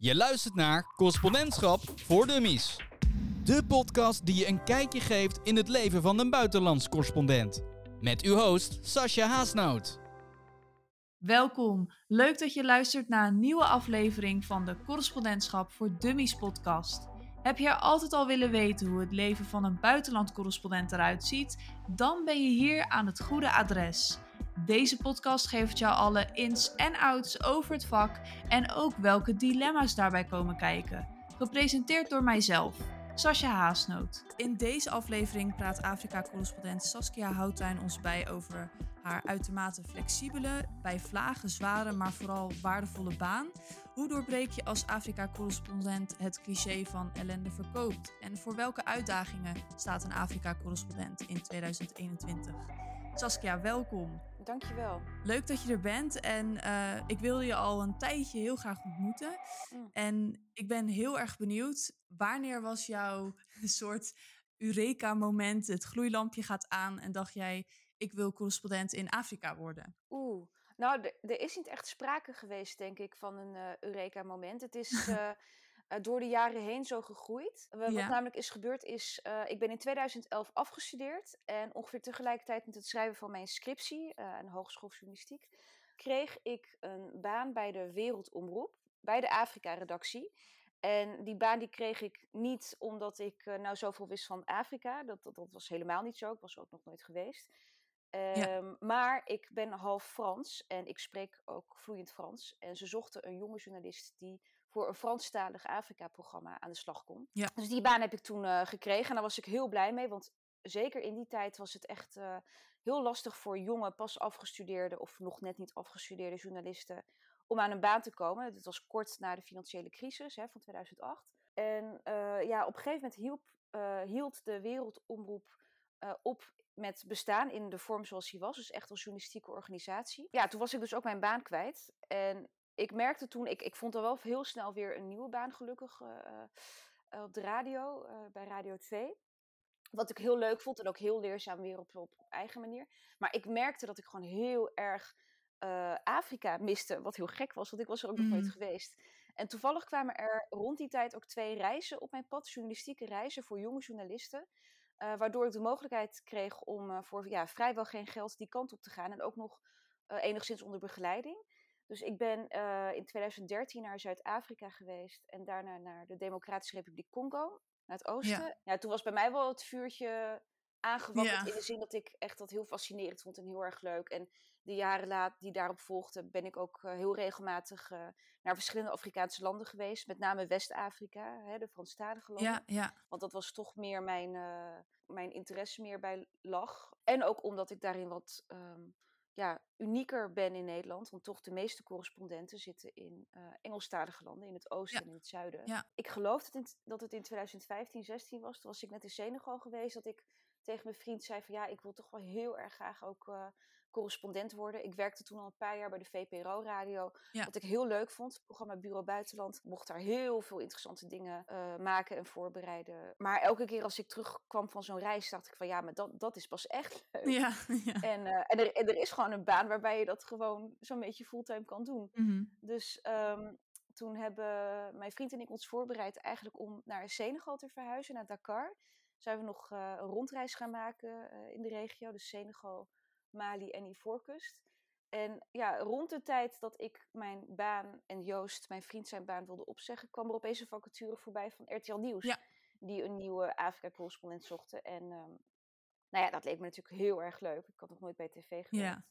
Je luistert naar Correspondentschap voor Dummies. De podcast die je een kijkje geeft in het leven van een buitenlands correspondent. Met uw host Sascha Haasnout. Welkom. Leuk dat je luistert naar een nieuwe aflevering van de Correspondentschap voor Dummies podcast. Heb je altijd al willen weten hoe het leven van een buitenland correspondent eruit ziet? Dan ben je hier aan het goede adres. Deze podcast geeft jou alle ins en outs over het vak en ook welke dilemma's daarbij komen kijken. Gepresenteerd door mijzelf, Sascha Haasnoot. In deze aflevering praat Afrika-correspondent Saskia Houttuin ons bij over haar uitermate flexibele, bij vlagen zware, maar vooral waardevolle baan. Hoe doorbreek je als Afrika-correspondent het cliché van ellende verkoopt? En voor welke uitdagingen staat een Afrika-correspondent in 2021? Saskia, welkom. Dankjewel. Leuk dat je er bent en uh, ik wilde je al een tijdje heel graag ontmoeten. Mm. En ik ben heel erg benieuwd, wanneer was jouw soort Eureka-moment, het gloeilampje gaat aan en dacht jij, ik wil correspondent in Afrika worden? Oeh, nou, er is niet echt sprake geweest, denk ik, van een uh, Eureka-moment. Het is uh, door de jaren heen zo gegroeid. Wat namelijk is gebeurd is, ik ben in 2011 afgestudeerd en ongeveer tegelijkertijd met het schrijven van mijn scriptie aan de Hogeschool Journalistiek, kreeg ik een baan bij de Wereldomroep, bij de Afrika-redactie. En die baan die kreeg ik niet omdat ik nou zoveel wist van Afrika. Dat, dat, dat, was helemaal niet zo. Ik was ook nog nooit geweest. Um, Maar ik ben half Frans en ik spreek ook vloeiend Frans. En ze zochten een jonge journalist die voor een Franstalig Afrika-programma aan de slag kon. Ja. Dus die baan heb ik toen uh, gekregen en daar was ik heel blij mee. Want zeker in die tijd was het echt uh, heel lastig voor jonge, pas afgestudeerde of nog net niet afgestudeerde journalisten om aan een baan te komen. Dat was kort na de financiële crisis hè, van 2008. En uh, ja, op een gegeven moment hielp, hield de Wereldomroep op met bestaan in de vorm zoals hij was. Dus echt als journalistieke organisatie. Ja, toen was ik dus ook mijn baan kwijt. En ik merkte toen, ik, ik vond er wel heel snel weer een nieuwe baan gelukkig uh, uh, op de radio, uh, bij Radio 2. Wat ik heel leuk vond en ook heel leerzaam weer op, op eigen manier. Maar ik merkte dat ik gewoon heel erg Afrika miste. Wat heel gek was, want ik was er ook nog nooit mm. geweest. En toevallig kwamen er rond die tijd ook twee reizen op mijn pad. Journalistieke reizen voor jonge journalisten. Waardoor ik de mogelijkheid kreeg om voor ja, vrijwel geen geld die kant op te gaan. En ook nog enigszins onder begeleiding. Dus ik ben in 2013 naar Zuid-Afrika geweest. En daarna naar de Democratische Republiek Congo, naar het oosten. Ja. ja toen was bij mij wel het vuurtje aangewakkerd. In de zin dat ik echt dat heel fascinerend vond en heel erg leuk. En de jaren laat die daarop volgden, ben ik ook uh, heel regelmatig uh, naar verschillende Afrikaanse landen geweest. Met name West-Afrika, de Franstalige landen. Ja, ja. Want dat was toch meer mijn, mijn interesse meer bij lag. En ook omdat ik daarin wat um, ja, unieker ben in Nederland. Want toch de meeste correspondenten zitten in Engelstalige landen, in het oosten ja. en in het zuiden. Ja. Ik geloof dat, in, dat het in 2015, 16 was. Toen was ik net in Senegal geweest. Dat ik tegen mijn vriend zei van ja, ik wil toch wel heel erg graag ook uh, correspondent worden. Ik werkte toen al een paar jaar bij de VPRO-radio. Wat ik heel leuk vond. Het programma Bureau Buitenland mocht daar heel veel interessante dingen uh, maken en voorbereiden. Maar elke keer als ik terugkwam van zo'n reis, dacht ik van ja, maar dat, dat is pas echt leuk. Ja, ja. En, uh, en, er, en, er, is gewoon een baan waarbij je dat gewoon zo'n beetje fulltime kan doen. Mm -hmm. Dus um, toen hebben mijn vriend en ik ons voorbereid eigenlijk om naar Senegal te verhuizen, naar Dakar zijn we nog uh, een rondreis gaan maken in de regio. Dus Senegal, Mali en Ivoorkust. En ja, rond de tijd dat ik mijn baan en Joost, mijn vriend, zijn baan wilde opzeggen, kwam er opeens een vacature voorbij van RTL Nieuws. Ja. Die een nieuwe Afrika-correspondent zochten. En um, nou ja, dat leek me natuurlijk heel erg leuk. Ik had nog nooit bij tv gewerkt. Ja.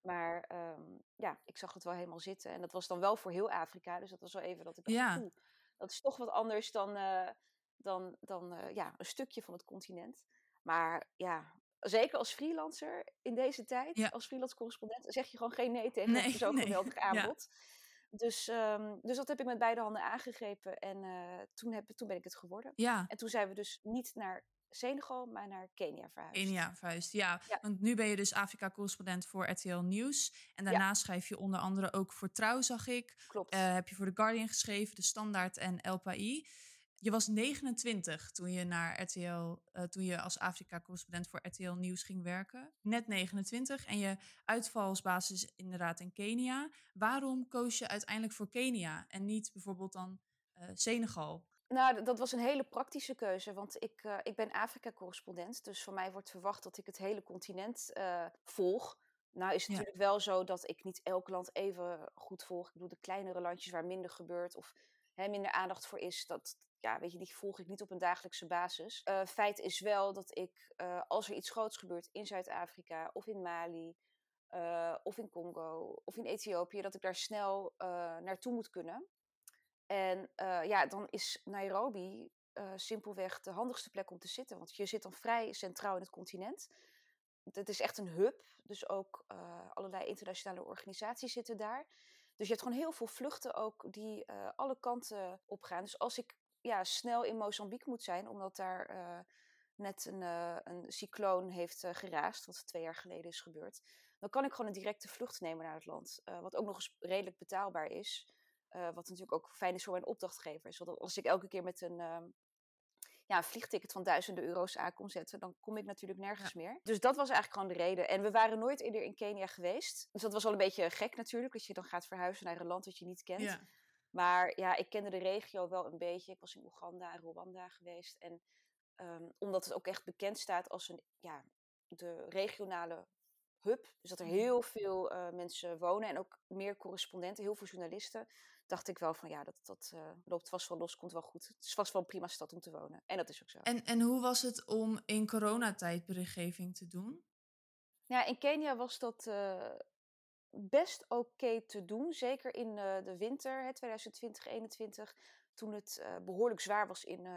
Maar um, ja, ik zag het wel helemaal zitten. En dat was dan wel voor heel Afrika. Dus dat was wel even dat ik dacht, ja. dat is toch wat anders dan, uh, dan, dan uh, ja, een stukje van het continent. Maar ja, zeker als freelancer in deze tijd, ja. als freelance correspondent, zeg je gewoon geen nee tegen nee, zo'n nee. geweldig aanbod. Ja. Dus, um, dus dat heb ik met beide handen aangegrepen en uh, toen, heb, toen ben ik het geworden. Ja. En toen zijn we dus niet naar Senegal, maar naar Kenia verhuisd. Kenia verhuisd, ja. ja. Want nu ben je dus Afrika-correspondent voor RTL Nieuws. En daarna ja. schrijf je onder andere ook voor Trouw, zag ik. Klopt. Uh, heb je voor The Guardian geschreven, De Standaard en El País. Je was 29 toen je naar RTL, toen je als Afrika-correspondent voor RTL Nieuws ging werken. Net 29 en je uitvalsbasis inderdaad in Kenia. Waarom koos je uiteindelijk voor Kenia en niet bijvoorbeeld dan Senegal? Nou, dat was een hele praktische keuze, want ik, uh, ik ben Afrika-correspondent. Dus van mij wordt verwacht dat ik het hele continent uh, volg. Nou is het natuurlijk wel zo dat ik niet elk land even goed volg. Ik bedoel, de kleinere landjes waar minder gebeurt of hè, minder aandacht voor is, dat, ja, weet je, die volg ik niet op een dagelijkse basis. Uh, feit is wel dat ik, als er iets groots gebeurt in Zuid-Afrika of in Mali... of in Congo of in Ethiopië, dat ik daar snel naartoe moet kunnen. En ja, dan is Nairobi simpelweg de handigste plek om te zitten. Want je zit dan vrij centraal in het continent. Het is echt een hub. Dus ook allerlei internationale organisaties zitten daar. Dus je hebt gewoon heel veel vluchten ook die alle kanten op gaan. Dus als ik ja, snel in Mozambique moet zijn, omdat daar net een, een cycloon heeft geraast, wat twee jaar geleden is gebeurd, dan kan ik gewoon een directe vlucht nemen naar het land. wat ook nog eens redelijk betaalbaar is. Uh, wat natuurlijk ook fijn is voor mijn opdrachtgevers. Want als ik elke keer met een, uh, ja, een vliegticket van duizenden euro's aan kom zetten, dan kom ik natuurlijk nergens meer. Dus dat was eigenlijk gewoon de reden. En we waren nooit eerder in Kenia geweest. Dus dat was wel een beetje gek natuurlijk, dat je dan gaat verhuizen naar een land dat je niet kent. Ja. Maar ja, ik kende de regio wel een beetje. Ik was in Oeganda en Rwanda geweest. En um, omdat het ook echt bekend staat als een, ja, de regionale hub. Dus dat er mhm. heel veel uh, mensen wonen en ook meer correspondenten, heel veel journalisten dacht ik wel van ja, dat, dat uh, loopt vast wel los, komt wel goed. Het is vast wel een prima stad om te wonen. En dat is ook zo. En, en hoe was het om in coronatijd berichtgeving te doen? Ja, in Kenia was dat uh, best oké te doen. Zeker in uh, de winter, 2020-2021, toen het behoorlijk zwaar was in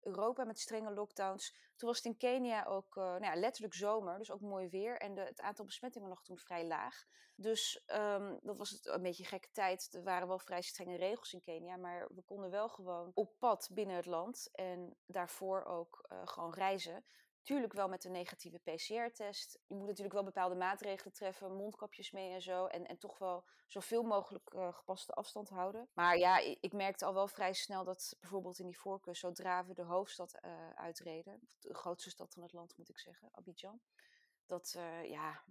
Europa met strenge lockdowns. Toen was het in Kenia ook nou ja, letterlijk zomer, dus ook mooi weer. En de, het aantal besmettingen lag toen vrij laag. Dus um, dat was het een beetje gekke tijd. Er waren wel vrij strenge regels in Kenia, maar we konden wel gewoon op pad binnen het land. En daarvoor ook gewoon reizen. Tuurlijk wel met een negatieve PCR-test. Je moet natuurlijk wel bepaalde maatregelen treffen, mondkapjes mee en zo. En, en toch wel zoveel mogelijk uh, gepaste afstand houden. Maar ja, ik merkte al wel vrij snel dat bijvoorbeeld in die voorkeur, zodra we de hoofdstad uh, uitreden, de grootste stad van het land moet ik zeggen, Abidjan, dat uh, ja,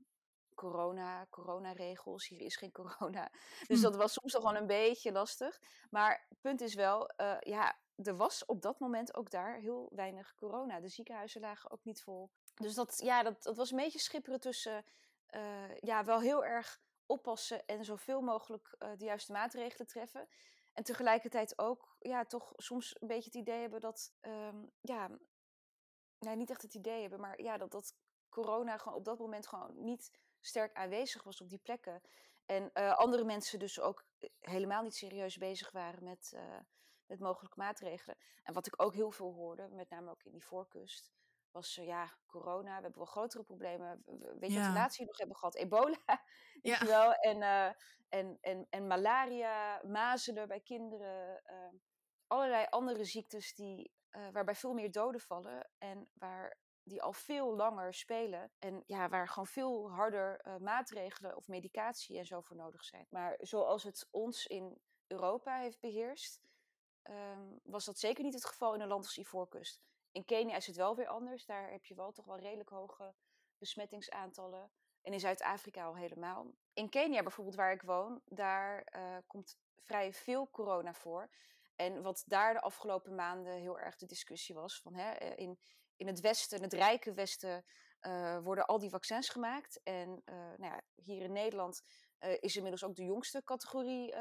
corona, coronaregels, hier is geen corona. Dus hm. dat was soms nog wel een beetje lastig. Maar het punt is wel, ja, er was op dat moment ook daar heel weinig corona. De ziekenhuizen lagen ook niet vol. Dus dat, ja, dat, dat was een beetje schipperen tussen uh, ja, wel heel erg oppassen en zoveel mogelijk uh, de juiste maatregelen treffen. En tegelijkertijd ook ja, toch soms een beetje het idee hebben dat, um, ja, nee, niet echt het idee hebben, maar ja, dat, dat corona gewoon op dat moment gewoon niet sterk aanwezig was op die plekken. En uh, andere mensen dus ook helemaal niet serieus bezig waren met, uh, met mogelijke maatregelen. En wat ik ook heel veel hoorde, met name ook in die voorkust, was uh, ja, corona. We hebben wel grotere problemen. Weet je wat we laatst hier nog hebben gehad? Ebola, ja. je wel. En, en, en, en malaria, mazelen bij kinderen. Allerlei andere ziektes die, waarbij veel meer doden vallen. En waar die al veel langer spelen. En ja, waar gewoon veel harder maatregelen of medicatie en zo voor nodig zijn. Maar zoals het ons in Europa heeft beheerst, um, was dat zeker niet het geval in een land als Ivoorkust. In Kenia is het wel weer anders. Daar heb je wel toch wel redelijk hoge besmettingsaantallen. En in Zuid-Afrika al helemaal. In Kenia bijvoorbeeld, waar ik woon, daar uh, komt vrij veel corona voor. En wat daar de afgelopen maanden heel erg de discussie was: van hè, eh, in, in het Westen, het rijke Westen, uh, worden al die vaccins gemaakt. En uh, nou ja, hier in Nederland uh, is inmiddels ook de jongste categorie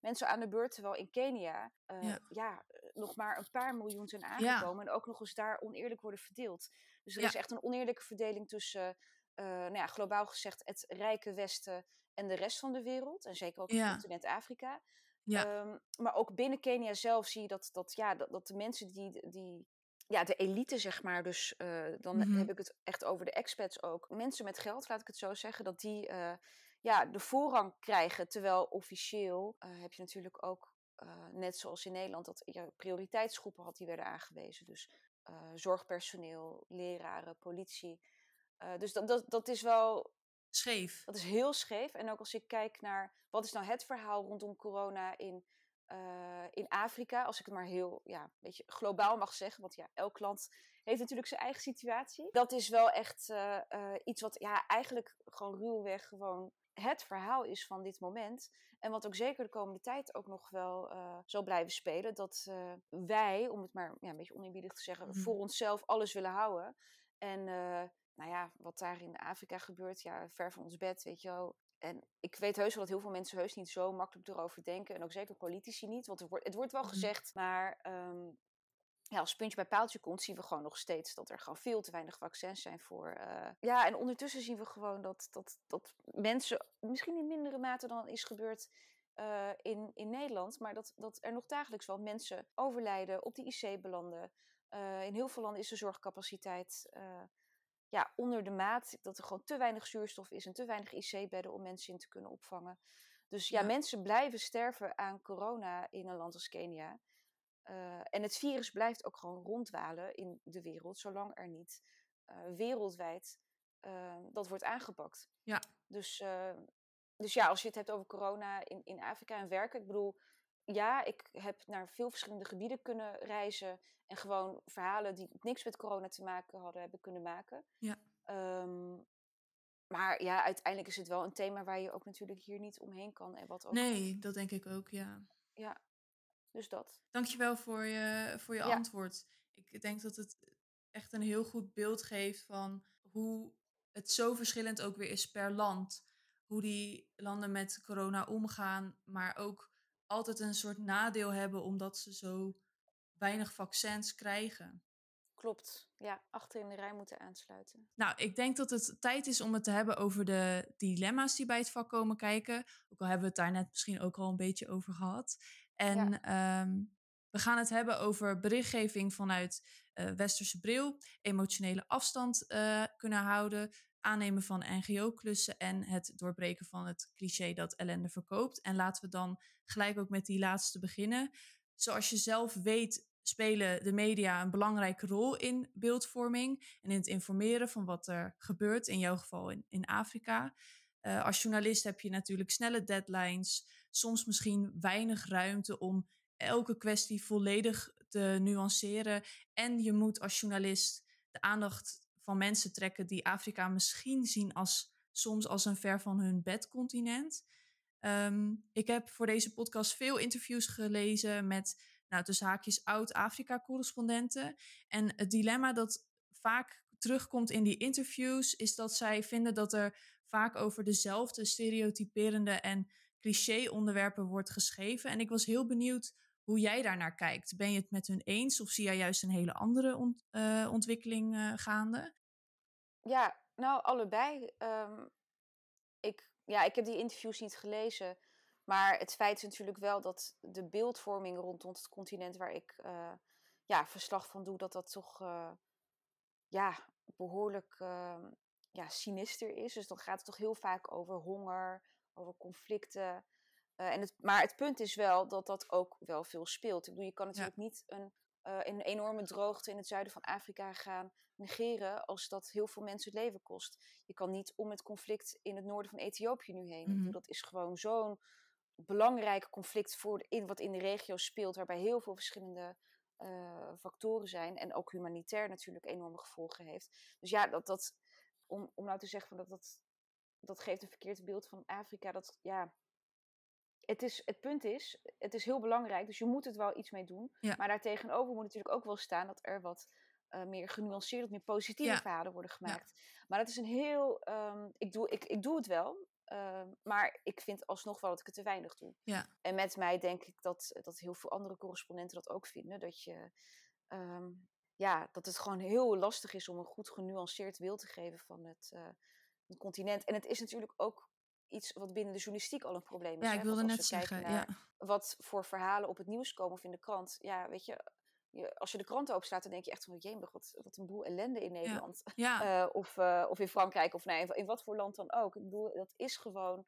mensen aan de beurt. Terwijl in Kenia ja. ja. nog maar een paar miljoen zijn aangekomen. Ja. En ook nog eens daar oneerlijk worden verdeeld. Dus er ja. is echt een oneerlijke verdeling tussen, nou ja, globaal gezegd, het rijke Westen en de rest van de wereld. En zeker ook het continent Afrika. Um, maar ook binnen Kenia zelf zie je dat, dat, ja, dat, dat de mensen die, die ja, de elite, zeg maar. Dus uh, dan mm-hmm. heb ik het echt over de expats ook. Mensen met geld, laat ik het zo zeggen, dat die uh, ja, de voorrang krijgen. Terwijl officieel uh, heb je natuurlijk ook, net zoals in Nederland, dat je prioriteitsgroepen had die werden aangewezen. Dus zorgpersoneel, leraren, politie. dus dat, dat, dat is wel. Scheef. Dat is heel scheef. En ook als ik kijk naar wat is nou het verhaal rondom corona in uh, in Afrika, als ik het maar heel ja, een beetje globaal mag zeggen, want ja, elk land heeft natuurlijk zijn eigen situatie. Dat is wel echt uh, uh, iets wat ja, eigenlijk gewoon ruwweg gewoon het verhaal is van dit moment. En wat ook zeker de komende tijd ook nog wel zal blijven spelen. Dat wij, om het maar ja, een beetje oneerbiedig te zeggen, mm. voor onszelf alles willen houden. En nou ja, wat daar in Afrika gebeurt, ja, ver van ons bed, weet je wel. En ik weet heus wel dat heel veel mensen heus niet zo makkelijk erover denken. En ook zeker politici niet. Want het wordt, het wordt wel mhm. gezegd, maar um, ja, als puntje bij paaltje komt, zien we gewoon nog steeds dat er gewoon veel te weinig vaccins zijn voor. Uh, ja, en ondertussen zien we gewoon dat, dat, dat mensen, misschien in mindere mate dan is gebeurd uh, in, in Nederland, maar dat, dat er nog dagelijks wel mensen overlijden, op de IC belanden. Uh, in heel veel landen is de zorgcapaciteit ja, onder de maat. Dat er gewoon te weinig zuurstof is en te weinig IC-bedden om mensen in te kunnen opvangen. Dus ja, mensen blijven sterven aan corona in een land als Kenia. Uh, en het virus blijft ook gewoon rondwalen in de wereld, zolang er niet uh, wereldwijd uh, dat wordt aangepakt. Ja. Dus, dus ja, als je het hebt over corona in, in Afrika en werken, ik bedoel, ja, ik heb naar veel verschillende gebieden kunnen reizen. En gewoon verhalen die niks met corona te maken hadden, hebben kunnen maken. Ja. Um, maar ja, uiteindelijk is het wel een thema waar je ook natuurlijk hier niet omheen kan. En wat ook... Nee, dat denk ik ook, ja. Ja, dus dat. Dankjewel voor je, voor je ja. antwoord. Ik denk dat het echt een heel goed beeld geeft van hoe het zo verschillend ook weer is per land. Hoe die landen met corona omgaan, maar ook altijd een soort nadeel hebben omdat ze zo weinig vaccins krijgen. Klopt, ja, achter in de rij moeten aansluiten. Nou, ik denk dat het tijd is om het te hebben over de dilemma's die bij het vak komen kijken. Ook al hebben we het daar net misschien ook al een beetje over gehad. En ja. um, we gaan het hebben over berichtgeving vanuit uh, westerse bril, emotionele afstand uh, kunnen houden, aannemen van NGO-klussen en het doorbreken van het cliché dat ellende verkoopt. En laten we dan gelijk ook met die laatste beginnen. Zoals je zelf weet, spelen de media een belangrijke rol in beeldvorming en in het informeren van wat er gebeurt, in jouw geval in, in Afrika. Uh, als journalist heb je natuurlijk snelle deadlines, soms misschien weinig ruimte om elke kwestie volledig te nuanceren. En je moet als journalist de aandacht van mensen trekken die Afrika misschien zien als soms als een ver van hun bedcontinent. Um, ik heb voor deze podcast veel interviews gelezen met, nou, tussen haakjes, oud-Afrika-correspondenten. En het dilemma dat vaak terugkomt in die interviews is dat zij vinden dat er vaak over dezelfde stereotyperende en cliché-onderwerpen wordt geschreven. En ik was heel benieuwd hoe jij daarnaar kijkt. Ben je het met hun eens of zie jij juist een hele andere uh, ontwikkeling uh, gaande? Ja, nou, allebei. Um, ik, ja, ik heb die interviews niet gelezen. Maar het feit is natuurlijk wel dat de beeldvorming rondom het continent waar ik uh, ja, verslag van doe, dat dat toch ja, behoorlijk ja, sinister is. Dus dan gaat het toch heel vaak over honger, over conflicten. Uh, en het, maar het punt is wel dat dat ook wel veel speelt. Ik bedoel, je kan natuurlijk ja. niet een, uh, een enorme droogte in het zuiden van Afrika gaan negeren als dat heel veel mensen het leven kost. Je kan niet om het conflict in het noorden van Ethiopië nu heen. Mm -hmm. Dat is gewoon zo'n belangrijk conflict voor de, in, wat in de regio speelt, waarbij heel veel verschillende uh, factoren zijn en ook humanitair natuurlijk enorme gevolgen heeft. Dus ja, dat, dat, om, om nou te zeggen dat dat, dat geeft een verkeerd beeld van Afrika, dat ja het, is, het punt is, het is heel belangrijk, dus je moet het wel iets mee doen. Ja. Maar daartegenover moet natuurlijk ook wel staan dat er wat uh, meer genuanceerd, meer positieve ja. verhalen worden gemaakt. Ja. Maar dat is een heel. Um, ik, doe, ik, ik doe het wel, uh, maar ik vind alsnog wel dat ik het te weinig doe. Ja. En met mij denk ik dat, dat heel veel andere correspondenten dat ook vinden. Dat je. Um, ja, dat het gewoon heel lastig is om een goed genuanceerd beeld te geven van het, uh, het continent. En het is natuurlijk ook iets wat binnen de journalistiek al een probleem is. Ja, ik wilde net zeggen. Ja. Wat voor verhalen op het nieuws komen of in de krant. Ja, weet je, je als je de krant openslaat, dan denk je echt van, jemig, wat, wat een boel ellende in Nederland. Ja. Ja. Uh, of, uh, of in Frankrijk, of nee, in wat voor land dan ook. Ik bedoel, dat is gewoon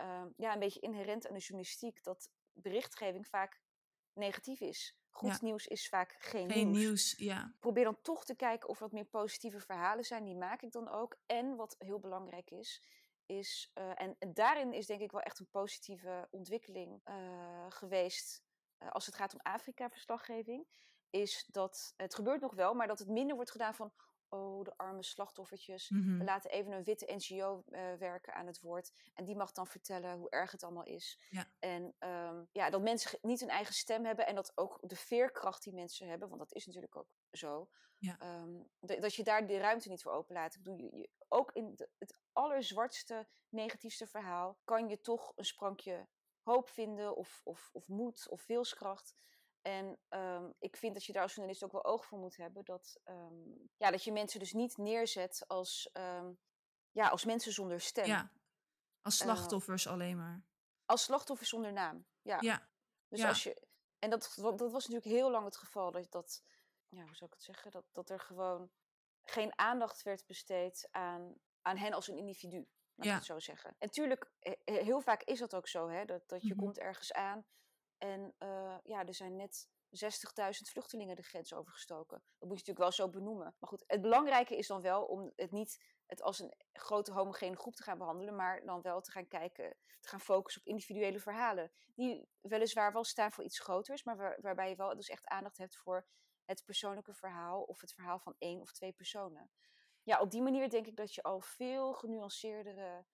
uh, ja, een beetje inherent aan de journalistiek, dat berichtgeving vaak negatief is. Goed ja. nieuws is vaak geen, geen nieuws. nieuws. Ja. Probeer dan toch te kijken of er wat meer positieve verhalen zijn. Die maak ik dan ook. En wat heel belangrijk is, is, uh, en, daarin is denk ik wel echt een positieve ontwikkeling uh, geweest als het gaat om Afrika-verslaggeving, is dat het gebeurt nog wel, maar dat het minder wordt gedaan van oh, de arme slachtoffertjes. We Mhm. laten even een witte NGO eh, werken aan het woord. En die mag dan vertellen hoe erg het allemaal is. Ja. En ehm, ja, dat mensen niet hun eigen stem hebben. En dat ook de veerkracht die mensen hebben, want dat is natuurlijk ook zo. Ja. ehm, dat- dat je daar de ruimte niet voor openlaat. Ik bedoel, je, je- ook in de- het allerzwartste, negatiefste verhaal kan je toch een sprankje hoop vinden of, of, of moed of wilskracht. En ehm, ik vind dat je daar als journalist ook wel oog voor moet hebben. Dat, ehm, ja, dat je mensen dus niet neerzet als, ehm, ja, als mensen zonder stem. Ja, als Eh, slachtoffers alleen maar. Als slachtoffers zonder naam. Ja. Ja, Dus ja. als je, en dat, dat was natuurlijk heel lang het geval. Dat, dat ja, hoe zou ik het zeggen? Dat, dat er gewoon geen aandacht werd besteed aan, aan hen als een individu. Laat Ja. ik het zo zeggen. En tuurlijk, he- he- heel vaak is dat ook zo. Hè? Dat, dat je Mhm. komt ergens aan en eh, ja, er zijn net 60.000 vluchtelingen de grens overgestoken. Dat moet je natuurlijk wel zo benoemen. Maar goed, het belangrijke is dan wel om het niet het als een grote homogene groep te gaan behandelen, maar dan wel te gaan kijken, te gaan focussen op individuele verhalen. Die weliswaar wel staan voor iets groters, maar waar- waarbij je wel dus echt aandacht hebt voor het persoonlijke verhaal of het verhaal van één of twee personen. Ja, op die manier denk ik dat je al veel genuanceerdere,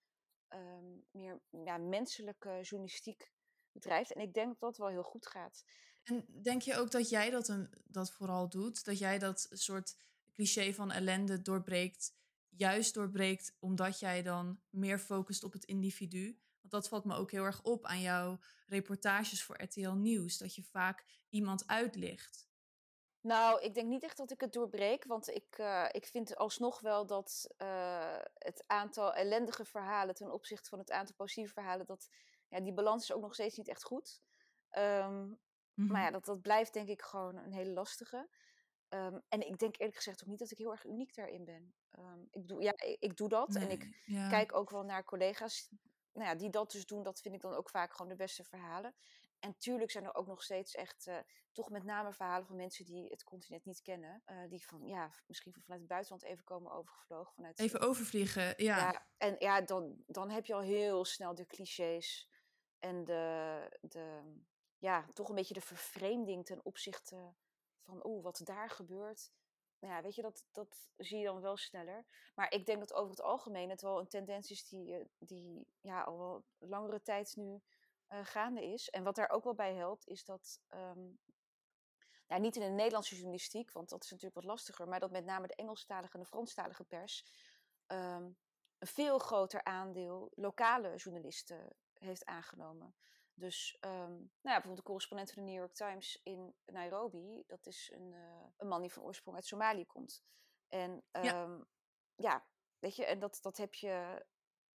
ehm, meer ja, menselijke journalistiek bedrijft. En ik denk dat dat wel heel goed gaat. En denk je ook dat jij dat, een, dat vooral doet? Dat jij dat soort cliché van ellende doorbreekt, juist doorbreekt omdat jij dan meer focust op het individu? Want dat valt me ook heel erg op aan jouw reportages voor RTL Nieuws, dat je vaak iemand uitlicht. Nou, ik denk niet echt dat ik het doorbreek, want ik, eh, ik vind alsnog wel dat eh, het aantal ellendige verhalen ten opzichte van het aantal positieve verhalen, dat ja, die balans is ook nog steeds niet echt goed. Ehm, Mhm. Maar ja, dat, dat blijft denk ik gewoon een hele lastige. Ehm, en ik denk eerlijk gezegd ook niet dat ik heel erg uniek daarin ben. Ehm, ik, doe, ja, ik, ik doe dat en ik ja. kijk ook wel naar collega's nou ja, die dat dus doen. Dat vind ik dan ook vaak gewoon de beste verhalen. En tuurlijk zijn er ook nog steeds echt eh, toch met name verhalen van mensen die het continent niet kennen. eh, die van, ja, misschien van vanuit het buitenland even komen overgevlogen. Vanuit, Even overvliegen, ja. ja, en ja, dan, dan heb je al heel snel de clichés en de, de, ja, toch een beetje de vervreemding ten opzichte van, oeh, wat daar gebeurt. Nou ja, weet je, dat, dat zie je dan wel sneller. Maar ik denk dat over het algemeen het wel een tendens is die, eh, die ja, al wel langere tijd nu eh, gaande is. En wat daar ook wel bij helpt, is dat, ehm, nou, niet in de Nederlandse journalistiek, want dat is natuurlijk wat lastiger, maar dat met name de Engelstalige en de Franstalige pers ehm, een veel groter aandeel lokale journalisten heeft aangenomen. Dus ehm, nou ja, bijvoorbeeld de correspondent van de New York Times in Nairobi, dat is een, eh, een man die van oorsprong uit Somalië komt. En Ja. ja, ja weet je, en dat, dat heb je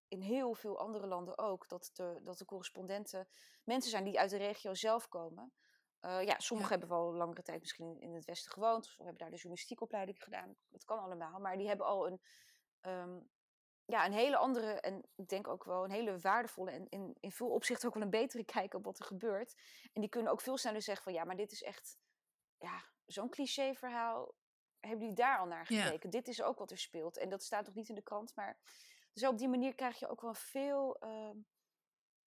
in heel veel andere landen ook. Dat de, dat de correspondenten mensen zijn die uit de regio zelf komen. Eh, ja, sommigen Ja. hebben wel langere tijd misschien in het Westen gewoond. Of hebben daar de journalistiekopleiding gedaan. Dat kan allemaal. Maar die hebben al een, ehm, ja, een hele andere en ik denk ook wel een hele waardevolle en in, in veel opzichten ook wel een betere kijk op wat er gebeurt. En die kunnen ook veel sneller zeggen van ja, maar dit is echt ja, zo'n cliché verhaal. Hebben jullie daar al naar Ja. gekeken? Dit is ook wat er speelt. En dat staat nog niet in de krant, maar dus op die manier krijg je ook wel veel ehm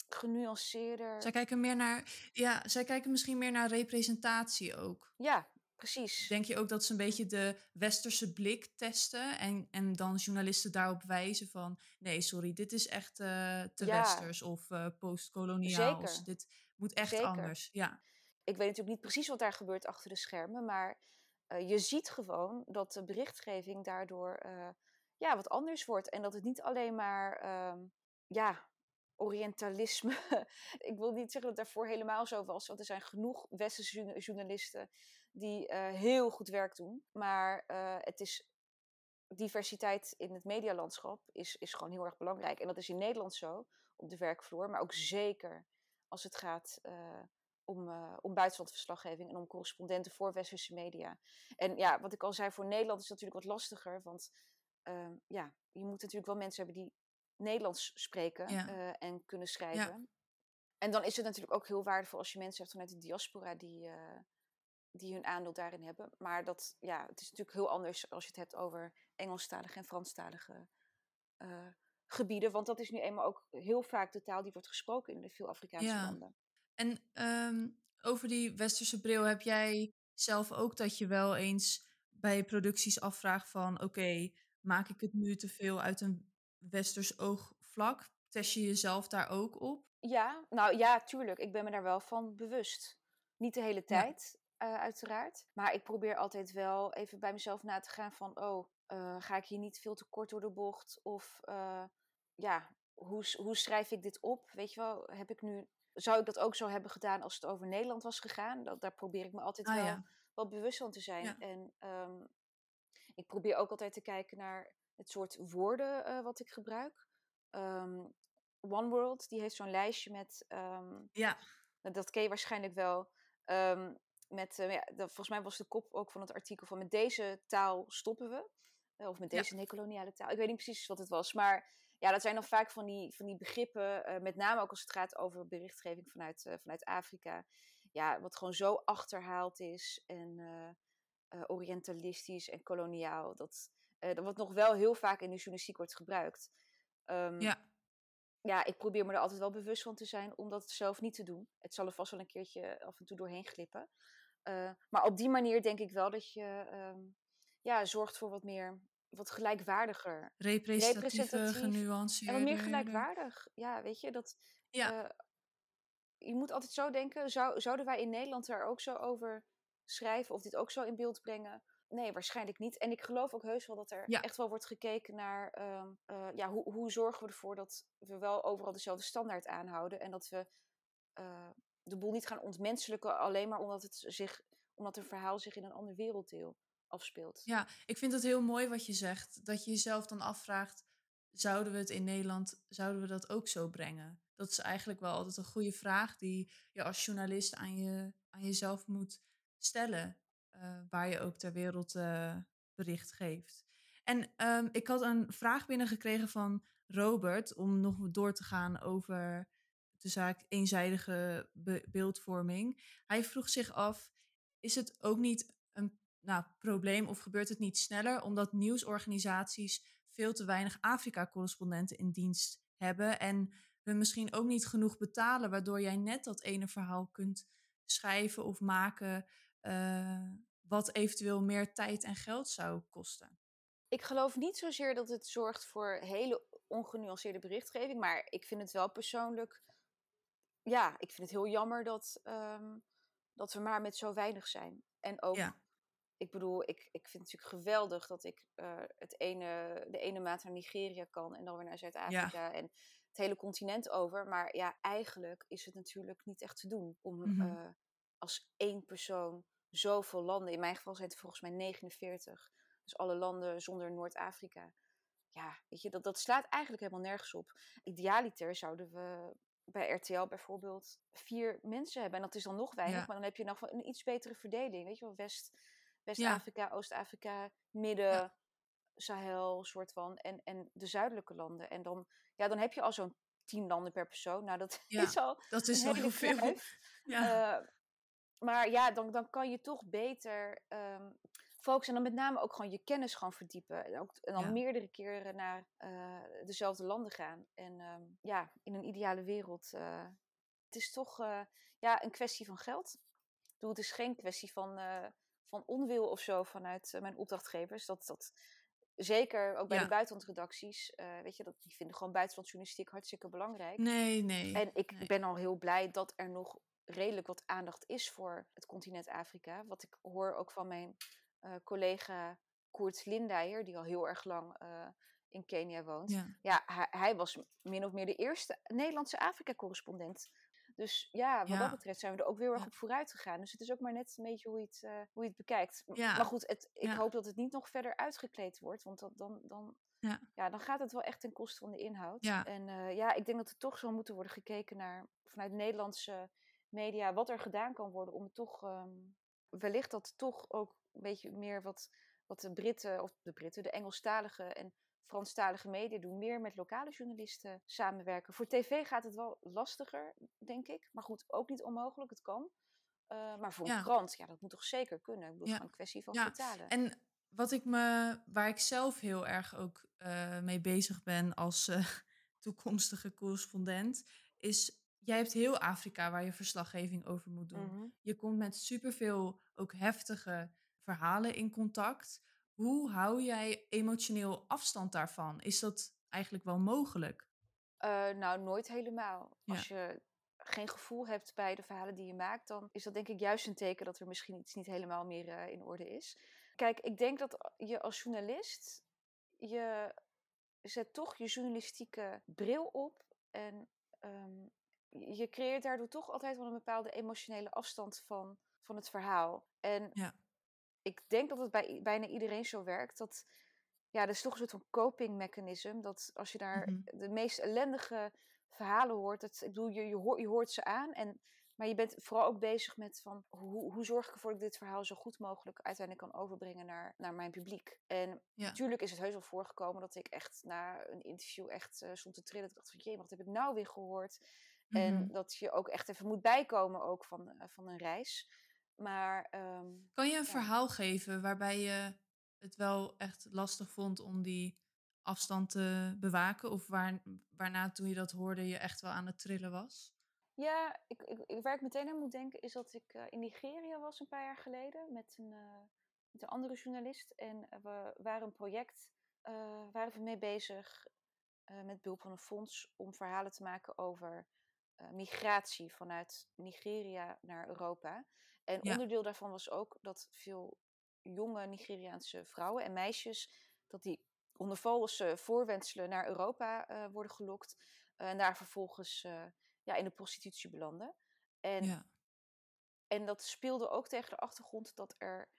genuanceerder. Zij kijken meer naar, ja, zij kijken misschien meer naar representatie ook. Ja, precies. Denk je ook dat ze een beetje de westerse blik testen en, en dan journalisten daarop wijzen van nee, sorry, dit is echt eh, te Ja. westers of eh postkoloniaal. Dit moet echt Zeker. anders. Ja, ik weet natuurlijk niet precies wat daar gebeurt achter de schermen, maar eh, je ziet gewoon dat de berichtgeving daardoor ja, wat anders wordt. En dat het niet alleen maar ehm, ja, Orientalisme. ik wil niet zeggen dat het daarvoor helemaal zo was, want er zijn genoeg westerse journa- journalisten die eh, heel goed werk doen. Maar eh, het is diversiteit in het medialandschap is, is gewoon heel erg belangrijk. En dat is in Nederland zo, op de werkvloer, maar ook zeker als het gaat eh, om, om buitenlandverslaggeving en om correspondenten voor westerse media. En ja, wat ik al zei, voor Nederland is dat natuurlijk wat lastiger, want ehm, ja, je moet natuurlijk wel mensen hebben die Nederlands spreken Ja. en kunnen schrijven. En dan is het natuurlijk ook heel waardevol als je mensen hebt vanuit de diaspora die, die hun aandeel daarin hebben. Maar dat, ja, het is natuurlijk heel anders als je het hebt over Engelstalige en Franstalige eh, gebieden. Want dat is nu eenmaal ook heel vaak de taal die wordt gesproken in de veel Afrikaanse Ja. landen. En ehm, over die westerse bril, heb jij zelf ook dat je wel eens bij producties afvraagt van oké, maak ik het nu te veel uit een westers oogvlak? Test je jezelf daar ook op? Ja, nou ja, tuurlijk. Ik ben me daar wel van bewust. Niet de hele tijd, uh, uiteraard. Maar ik probeer altijd wel even bij mezelf na te gaan van... oh, uh, ga ik hier niet veel te kort door de bocht? Of uh, ja, hoe, hoe schrijf ik dit op? Weet je wel, heb ik nu... Zou ik dat ook zo hebben gedaan als het over Nederland was gegaan? Dat, daar probeer ik me altijd ah, wel, ja. wel bewust van te zijn. Ja. En um, ik probeer ook altijd te kijken naar het soort woorden wat ik gebruik. Um, One World, die heeft zo'n lijstje met... Um, ja. Dat ken je waarschijnlijk wel. Um, met, uh, ja, volgens mij was de kop ook van het artikel van met deze taal stoppen we. Uh, of met deze ja. nekoloniale taal. Ik weet niet precies wat het was. Maar ja, dat zijn dan vaak van die, van die begrippen. Uh, met name ook als het gaat over berichtgeving vanuit, vanuit Afrika. Ja, wat gewoon zo achterhaald is. En orientalistisch en koloniaal. Dat, dat wat nog wel heel vaak in de journalistiek wordt gebruikt. Um, ja ja, ik probeer me er altijd wel bewust van te zijn om dat zelf niet te doen. Het zal er vast wel een keertje af en toe doorheen glippen. Uh, maar op die manier denk ik wel dat je um, ja, zorgt voor wat meer, wat gelijkwaardiger. Representatieve, genuanceerd. En wat meer gelijkwaardig. Ja, weet je, dat... Ja. Uh, je moet altijd zo denken, zou, zouden wij in Nederland er ook zo over schrijven of dit ook zo in beeld brengen? Nee, waarschijnlijk niet. En ik geloof ook heus wel dat er echt wel wordt gekeken naar uh, ja, hoe, hoe zorgen we ervoor dat we wel overal dezelfde standaard aanhouden. En dat we uh, de boel niet gaan ontmenselijken alleen maar omdat, het zich, omdat een verhaal zich in een ander werelddeel afspeelt. Ja, ik vind het heel mooi wat je zegt. Dat je jezelf dan afvraagt, zouden we het in Nederland, zouden we dat ook zo brengen? Dat is eigenlijk wel altijd een goede vraag die je als journalist aan, je, aan jezelf moet stellen. Uh, waar je ook ter wereld uh, bericht geeft. En um, ik had een vraag binnengekregen van Robert om nog door te gaan over de zaak eenzijdige beeldvorming. Hij vroeg zich af: is het ook niet een nou, probleem of gebeurt het niet sneller omdat nieuwsorganisaties veel te weinig Afrika-correspondenten in dienst hebben en we misschien ook niet genoeg betalen, waardoor jij net dat ene verhaal kunt schrijven of maken uh, wat eventueel meer tijd en geld zou kosten? Ik geloof niet zozeer dat het zorgt voor hele ongenuanceerde berichtgeving, maar ik vind het wel persoonlijk. Ja, ik vind het heel jammer dat, um, dat we maar met zo weinig zijn. En ook, ja. ik bedoel, ik, ik vind het natuurlijk geweldig dat ik uh, het ene, de ene maand naar Nigeria kan en dan weer naar Zuid-Afrika. Ja. En het hele continent over. Maar ja, eigenlijk is het natuurlijk niet echt te doen om mm -hmm. uh, als één persoon zoveel landen. In mijn geval zijn het volgens mij 49. Dus alle landen zonder Noord-Afrika. Ja, weet je, dat, dat slaat eigenlijk helemaal nergens op. Idealiter zouden we bij RTL bijvoorbeeld vier mensen hebben. En dat is dan nog weinig, ja. maar dan heb je nog een iets betere verdeling. Weet je wel, West, West-Afrika, ja. Oost-Afrika, Midden, ja. Sahel, soort van. En, en de zuidelijke landen. En dan, ja, dan heb je al zo'n tien landen per persoon. Nou, dat is al dat is al heel veel. Ja. Uh, maar ja, dan, dan kan je toch beter um, focussen en dan met name ook gewoon je kennis gaan verdiepen. En, ook, en dan ja. meerdere keren naar uh, dezelfde landen gaan. En um, ja, in een ideale wereld. Uh, het is toch uh, ja, een kwestie van geld. Bedoel, het is geen kwestie van, van onwil of zo vanuit mijn opdrachtgevers. Dat, dat, zeker ook bij ja. de buitenlandredacties. weet je, dat, die vinden gewoon buitenlandjournalistiek hartstikke belangrijk. Nee, nee. En ik nee. ben al heel blij dat er nog redelijk wat aandacht is voor het continent Afrika. Wat ik hoor ook van mijn uh, collega Koert Lindijer, die al heel erg lang uh, in Kenia woont. Ja, ja hij, hij, was min of meer de eerste Nederlandse Afrika-correspondent. Dus ja, wat ja. dat betreft zijn we er ook weer erg ja. op vooruit gegaan. Dus het is ook maar net een beetje hoe je het, uh, hoe je het bekijkt. Maar goed, het, ik hoop dat het niet nog verder uitgekleed wordt. Want dat, dan, dan, ja. dan gaat het wel echt ten koste van de inhoud. En uh, ja, ik denk dat er toch zal moeten worden gekeken naar vanuit Nederlandse media wat er gedaan kan worden om toch um, wellicht dat toch ook een beetje meer wat, wat de Britten, of de Britten, de Engelstalige en Franstalige media doen, meer met lokale journalisten samenwerken. Voor tv gaat het wel lastiger, denk ik. Maar goed, ook niet onmogelijk, het kan. Uh, maar voor ja. een krant, ja, dat moet toch zeker kunnen. Ik bedoel, ja. een kwestie van ja. vertalen. En wat ik me, waar ik zelf heel erg ook uh, mee bezig ben als uh, toekomstige correspondent, is jij hebt heel Afrika waar je verslaggeving over moet doen. Mhm. Je komt met superveel ook heftige verhalen in contact. Hoe hou jij emotioneel afstand daarvan? Is dat eigenlijk wel mogelijk? Uh, nou, nooit helemaal. Als je geen gevoel hebt bij de verhalen die je maakt, dan is dat denk ik juist een teken dat er misschien iets niet helemaal meer uh, in orde is. Kijk, ik denk dat je als journalist, je zet toch je journalistieke bril op en um, je creëert daardoor toch altijd wel een bepaalde emotionele afstand van, van het verhaal. En ja. ik denk dat het bij bijna iedereen zo werkt. Dat ja, er is toch een soort van coping mechanism. Dat als je daar Mhm. de meest ellendige verhalen hoort. Dat, ik bedoel, je, je, hoort, je hoort ze aan. En, maar je bent vooral ook bezig met van hoe, hoe zorg ik ervoor dat ik dit verhaal zo goed mogelijk uiteindelijk kan overbrengen naar, naar mijn publiek. En Ja. natuurlijk is het heus wel voorgekomen dat ik echt na een interview echt eh, stond te trillen. Dat ik dacht van jee, wat heb ik nou weer gehoord? En Mhm. dat je ook echt even moet bijkomen ook van, eh, van een reis. Maar ehm, Kan je een Ja. verhaal geven waarbij je het wel echt lastig vond om die afstand te bewaken? Of waar, waarna toen je dat hoorde je echt wel aan het trillen was? ja, ik, ik, waar ik meteen aan moet denken is dat ik eh, in Nigeria was een paar jaar geleden met een, eh, met een andere journalist. En we waren een project, waren we mee bezig met behulp van een fonds om verhalen te maken over eh, migratie vanuit Nigeria naar Europa. En Ja. onderdeel daarvan was ook dat veel jonge Nigeriaanse vrouwen en meisjes, dat die onder valse voorwenselen naar Europa eh, worden gelokt eh, en daar vervolgens ja, in de prostitutie belanden. En Ja. en dat speelde ook tegen de achtergrond dat er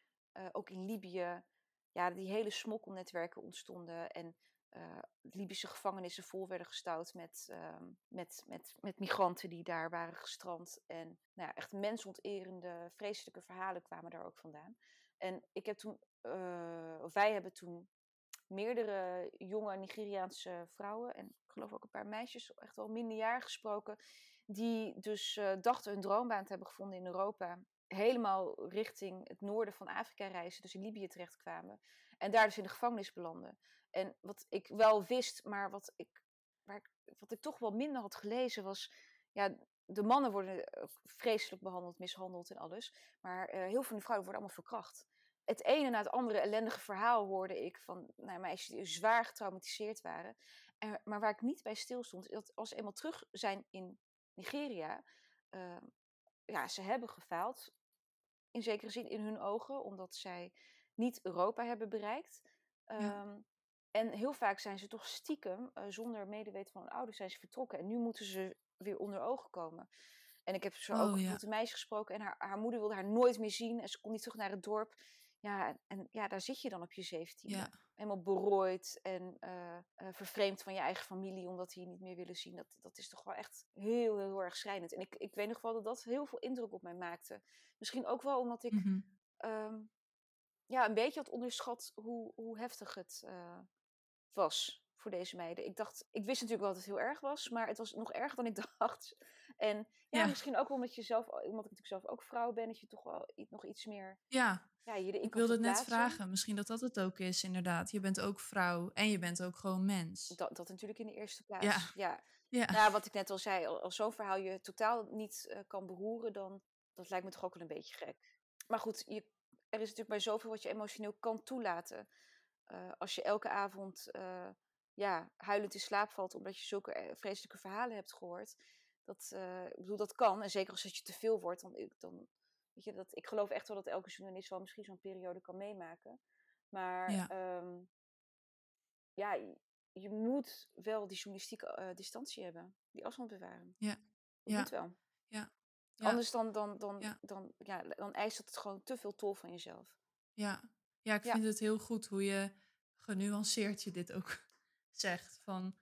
ook in Libië ja, die hele smokkelnetwerken ontstonden. En eh, Libische gevangenissen vol werden gestouwd met, ehm, met, met, met migranten die daar waren gestrand. En nou ja, echt mensonterende, vreselijke verhalen kwamen daar ook vandaan. En ik heb toen, eh, of wij hebben toen meerdere jonge Nigeriaanse vrouwen en ik geloof ook een paar meisjes, echt wel minderjarig gesproken, die dus eh, dachten hun droombaan te hebben gevonden in Europa. Helemaal richting het noorden van Afrika reizen, dus in Libië terechtkwamen. En daar dus in de gevangenis belanden. En wat ik wel wist, maar wat ik, waar ik, wat ik toch wel minder had gelezen, was... Ja, de mannen worden ook vreselijk behandeld, mishandeld en alles. Maar eh, heel veel van vrouwen worden allemaal verkracht. Het ene na het andere ellendige verhaal hoorde ik van nou, meisjes die zwaar getraumatiseerd waren. En, maar waar ik niet bij stil stond, is dat als ze eenmaal terug zijn in Nigeria, uh, ja, ze hebben gefaald. In zekere zin in hun ogen, omdat zij niet Europa hebben bereikt. Ja. En heel vaak zijn ze toch stiekem, uh, zonder medeweten van hun ouders, zijn ze vertrokken. En nu moeten ze weer onder ogen komen. En ik heb zo Oh, ook ja. met een meisje gesproken en haar, haar moeder wilde haar nooit meer zien. En ze kon niet terug naar het dorp. Ja, en ja, daar zit je dan op je zeventiende. Ja. Helemaal berooid en uh, uh, vervreemd van je eigen familie, omdat die je niet meer willen zien. Dat, dat is toch wel echt heel, heel, heel erg schrijnend. En ik, ik weet nog wel dat dat heel veel indruk op mij maakte. Misschien ook wel omdat ik Mm -hmm. um, ja, een beetje had onderschat hoe, hoe heftig het uh, was voor deze meiden. Ik dacht, ik wist natuurlijk wel dat het heel erg was, maar het was nog erger dan ik dacht. En ja, Ja. misschien ook wel omdat je zelf, omdat ik natuurlijk zelf ook vrouw ben, dat je toch wel nog iets meer Ja, ja, je ik wilde het net vragen. Misschien dat dat het ook is, inderdaad. Je bent ook vrouw en je bent ook gewoon mens. Dat, dat natuurlijk in de eerste plaats. Ja. ja. Ja, Nou, wat ik net al zei, al- als zo'n verhaal je totaal niet eh, kan beroeren, dan dat lijkt me toch ook wel een beetje gek. Maar goed, je, er is natuurlijk bij zoveel wat je emotioneel kan toelaten. Eh, als je elke avond eh, ja, huilend in slaap valt omdat je zulke eh, vreselijke verhalen hebt gehoord. Dat, ik bedoel, dat kan. En zeker als het je te veel wordt, dan, dan weet je, dat, ik geloof echt wel dat elke journalist wel misschien zo'n periode kan meemaken. Maar Ja. ehm, ja, je, je moet wel die journalistieke distantie hebben. Die afstand bewaren. Ja. Dat Ja. moet wel. Ja. Anders dan, dan, dan, Ja. dan, ja, dan eist het gewoon te veel tol van jezelf. Ja, ja ik Ja. vind het heel goed hoe je genuanceerd je dit ook zegt. Van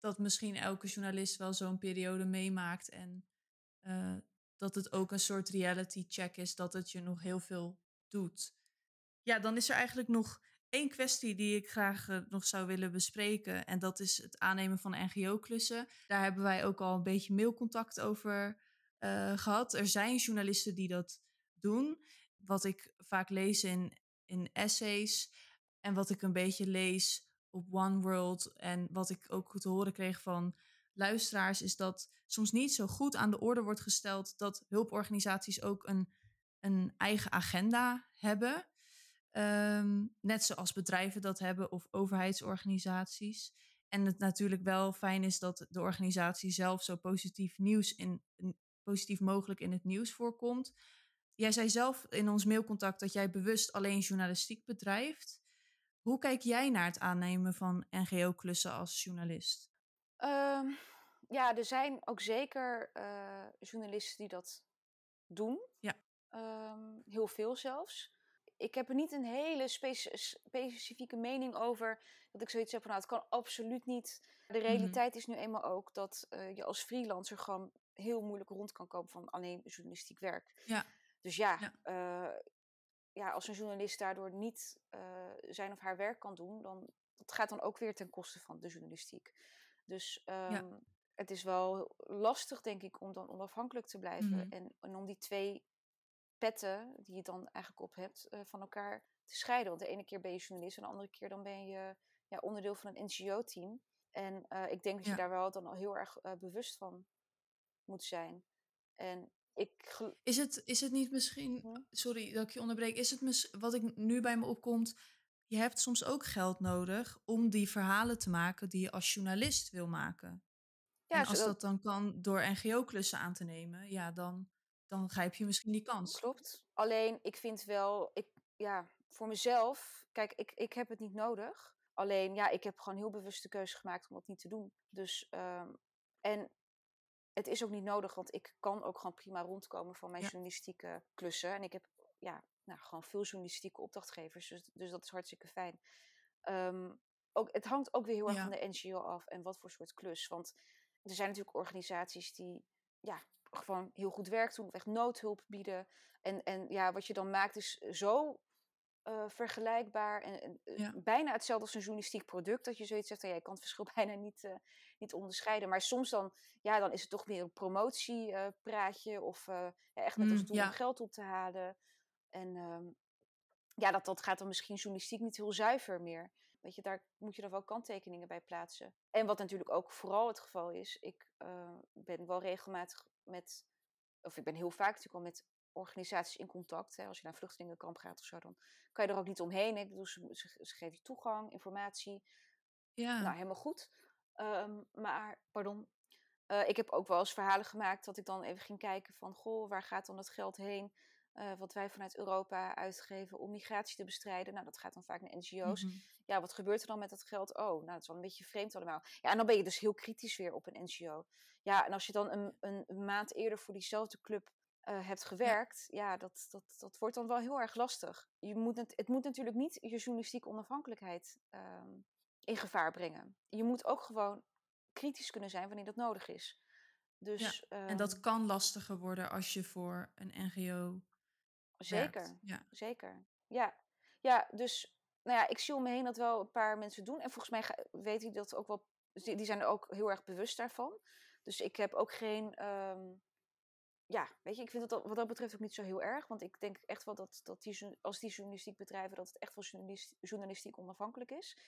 dat misschien elke journalist wel zo'n periode meemaakt. En eh, dat het ook een soort reality check is dat het je nog heel veel doet. Ja, dan is er eigenlijk nog één kwestie die ik graag eh, nog zou willen bespreken. En dat is het aannemen van NGO-klussen. Daar hebben wij ook al een beetje mailcontact over eh, gehad. Er zijn journalisten die dat doen. Wat ik vaak lees in, in essays en wat ik een beetje lees op One World en wat ik ook te horen kreeg van luisteraars is dat soms niet zo goed aan de orde wordt gesteld dat hulporganisaties ook een, een eigen agenda hebben. Ehm, net zoals bedrijven dat hebben of overheidsorganisaties. En het natuurlijk wel fijn is dat de organisatie zelf zo positief nieuws in, positief mogelijk in het nieuws voorkomt. Jij zei zelf in ons mailcontact dat jij bewust alleen journalistiek bedrijft. Hoe kijk jij naar het aannemen van NGO-klussen als journalist? Um, ja, er zijn ook zeker uh, journalisten die dat doen. Ja. Um, heel veel zelfs. Ik heb er niet een hele spe specifieke mening over. Dat ik zoiets heb van, nou, het kan absoluut niet. De mhm. realiteit is nu eenmaal ook dat uh, je als freelancer gewoon heel moeilijk rond kan komen van alleen journalistiek werk. Ja. Dus ja, ja. Uh, ja, als een journalist daardoor niet uh, zijn of haar werk kan doen, dan dat gaat dan ook weer ten koste van de journalistiek. Dus um, ja. het is wel lastig, denk ik, om dan onafhankelijk te blijven mm -hmm. en, en, om die twee petten die je dan eigenlijk op hebt, uh, van elkaar te scheiden. Want de ene keer ben je journalist en de andere keer dan ben je ja, onderdeel van een NGO-team. En ik denk dat je daar wel dan al heel erg bewust van moet zijn. En ik is, het, is het niet misschien, sorry dat ik je onderbreek, is het mis, wat ik nu bij me opkomt, je hebt soms ook geld nodig om die verhalen te maken die je als journalist wil maken. Ja, en als dat dan kan door NGO-klussen aan te nemen, ja, dan, dan grijp je misschien die kans. Klopt. Alleen, ik vind wel, ik, ja, voor mezelf, kijk, ik, ik heb het niet nodig. Alleen, ja, ik heb gewoon heel bewust de keuze gemaakt om dat niet te doen. Dus, um, en het is ook niet nodig, want ik kan ook gewoon prima rondkomen van mijn ja. journalistieke klussen. En ik heb ja, nou, gewoon veel journalistieke opdrachtgevers, dus, dus dat is hartstikke fijn. Um, ook, het hangt ook weer heel erg ja. van de NGO af en wat voor soort klus. Want er zijn natuurlijk organisaties die ja, gewoon heel goed werk doen, of echt noodhulp bieden. En, en ja, wat je dan maakt is zo uh, vergelijkbaar en, en ja. bijna hetzelfde als een journalistiek product. Dat je zoiets zegt, ja, je kan het verschil bijna niet, uh, niet onderscheiden. Maar soms dan, ja, dan is het toch weer een promotiepraatje uh, of ja, echt met als doel mm, ja. om geld op te halen. En um, ja, dat, dat gaat dan misschien journalistiek niet heel zuiver meer. Weet je, daar moet je dan wel kanttekeningen bij plaatsen. En wat natuurlijk ook vooral het geval is, ik ben wel regelmatig met, of ik ben heel vaak natuurlijk al met organisaties in contact. Hè. Als je naar een vluchtelingenkamp gaat of zo, dan kan je er ook niet omheen. Ik bedoel, ze, ze, ze geven je toegang, informatie. Ja. Nou, helemaal goed. Um, maar, pardon. Uh, ik heb ook wel eens verhalen gemaakt dat ik dan even ging kijken van... Goh, waar gaat dan het geld heen? Uh, wat wij vanuit Europa uitgeven om migratie te bestrijden. Nou, dat gaat dan vaak naar NGO's. Mm -hmm. Ja, wat gebeurt er dan met dat geld? Oh, nou, dat is wel een beetje vreemd allemaal. Ja, en dan ben je dus heel kritisch weer op een NGO. Ja, en als je dan een, een, maand eerder voor diezelfde club uh, hebt gewerkt, ja, ja dat, dat, dat wordt dan wel heel erg lastig. Je moet het, het moet natuurlijk niet je journalistieke onafhankelijkheid um, in gevaar brengen. Je moet ook gewoon kritisch kunnen zijn wanneer dat nodig is. Dus, ja, en dat kan lastiger worden als je voor een NGO. Zeker, werkt. Ja. zeker. Ja. ja, dus nou ja, ik zie om me heen dat wel een paar mensen doen. En volgens mij weet ik dat ook wel. Die, die zijn er ook heel erg bewust daarvan. Dus ik heb ook geen. Um, ja, weet je, ik vind het wat dat betreft ook niet zo heel erg. Want ik denk echt wel dat, dat die, als die journalistiek bedrijven, dat het echt wel journalist, journalistiek onafhankelijk is.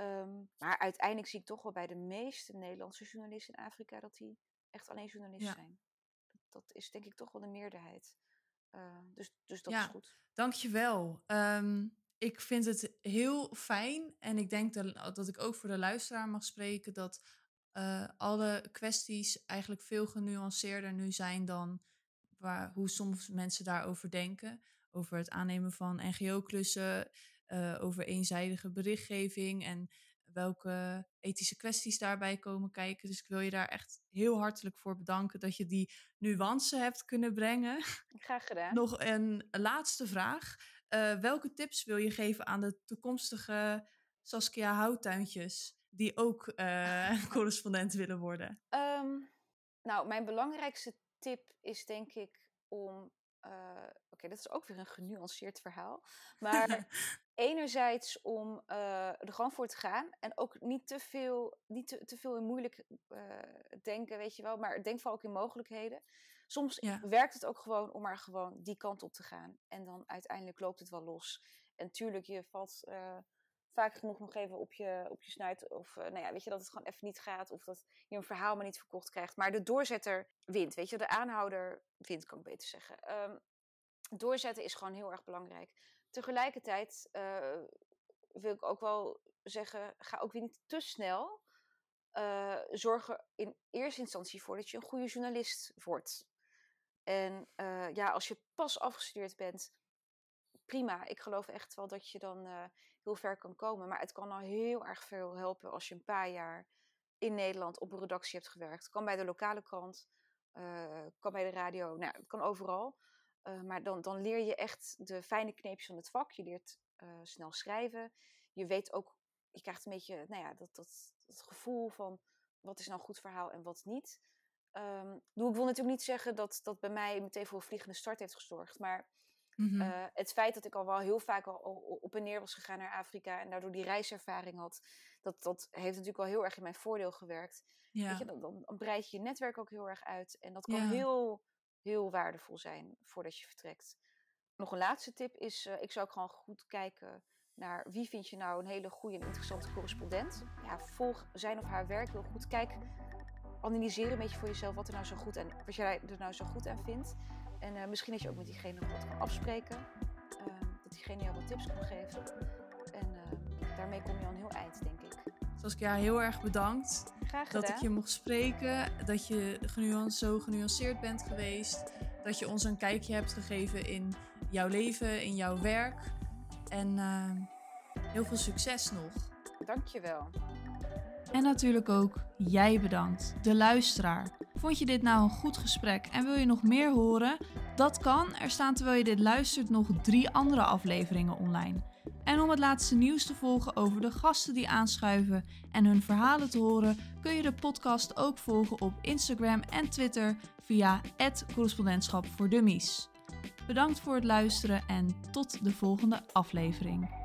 Um, maar uiteindelijk zie ik toch wel bij de meeste Nederlandse journalisten in Afrika dat die echt alleen journalist ja. zijn. Dat, dat, is denk ik toch wel de meerderheid. Uh, dus, dus dat ja, is goed. Dankjewel. Um, ik vind het heel fijn en ik denk dat, dat ik ook voor de luisteraar mag spreken dat uh, alle kwesties eigenlijk veel genuanceerder nu zijn dan waar, hoe soms mensen daarover denken. Over het aannemen van NGO-klussen, uh, over eenzijdige berichtgeving en welke ethische kwesties daarbij komen kijken. Dus ik wil je daar echt heel hartelijk voor bedanken dat je die nuance hebt kunnen brengen. Graag gedaan. Nog een laatste vraag. Uh, welke tips wil je geven aan de toekomstige Saskia Houttuintjes? die ook uh, correspondent willen worden? Um, nou, mijn belangrijkste tip is denk ik om. Uh, Oké, okay, dat is ook weer een genuanceerd verhaal. Maar enerzijds om uh, er gewoon voor te gaan. En ook niet te veel, niet te, te veel in moeilijk denken, weet je wel. Maar denk vooral ook in mogelijkheden. Soms ja. werkt het ook gewoon om maar gewoon die kant op te gaan. En dan uiteindelijk loopt het wel los. En tuurlijk, je valt vaak genoeg nog even op je, op je snuit. Of nou ja, weet je, dat het gewoon even niet gaat. Of dat je een verhaal maar niet verkocht krijgt. Maar de doorzetter wint, weet je. De aanhouder wint, kan ik beter zeggen. Um, doorzetten is gewoon heel erg belangrijk. Tegelijkertijd wil ik ook wel zeggen, ga ook weer niet te snel. Uh, zorg er in eerste instantie voor dat je een goede journalist wordt. En uh, ja, als je pas afgestudeerd bent, prima. Ik geloof echt wel dat je dan heel ver kan komen. Maar het kan al heel erg veel helpen als je een paar jaar in Nederland op een redactie hebt gewerkt. Kan bij de lokale krant, kan bij de radio, nou, het kan overal. Maar dan, dan leer je echt de fijne kneepjes van het vak. Je leert snel schrijven. Je weet ook, je krijgt een beetje, nou ja, dat, dat, dat gevoel van wat is nou een goed verhaal en wat niet. Um, ik wil natuurlijk niet zeggen dat dat bij mij meteen voor een vliegende start heeft gezorgd. Maar mm-hmm. uh, het feit dat ik al wel heel vaak al, op en neer was gegaan naar Afrika en daardoor die reiservaring had, dat, dat heeft natuurlijk al heel erg in mijn voordeel gewerkt. Ja. Weet je, dan, dan, breid je je netwerk ook heel erg uit. En dat kan ja. heel, heel waardevol zijn voordat je vertrekt. Nog een laatste tip is, uh, ik zou ook gewoon goed kijken naar wie vind je nou een hele goede en interessante correspondent. Ja, volg zijn of haar werk heel goed. Kijk, analyseer een beetje voor jezelf wat er nou zo goed en wat jij er nou zo goed aan vindt. En uh, misschien dat je ook met diegene wat kan afspreken. Uh, dat diegene jou wat tips kan geven. En uh, daarmee kom je al een heel eind, denk ik. Saskia, heel erg bedankt. Dat ik je mocht spreken. Dat je genuance, zo genuanceerd bent geweest. Dat je ons een kijkje hebt gegeven in jouw leven, in jouw werk. En uh, heel veel succes nog. Dankjewel. En natuurlijk ook jij bedankt, de luisteraar. Vond je dit nou een goed gesprek en wil je nog meer horen? Dat kan. Er staan terwijl je dit luistert nog drie andere afleveringen online. En om het laatste nieuws te volgen over de gasten die aanschuiven en hun verhalen te horen, kun je de podcast ook volgen op Instagram en Twitter via correspondentschap voor dummies. Bedankt voor het luisteren en tot de volgende aflevering.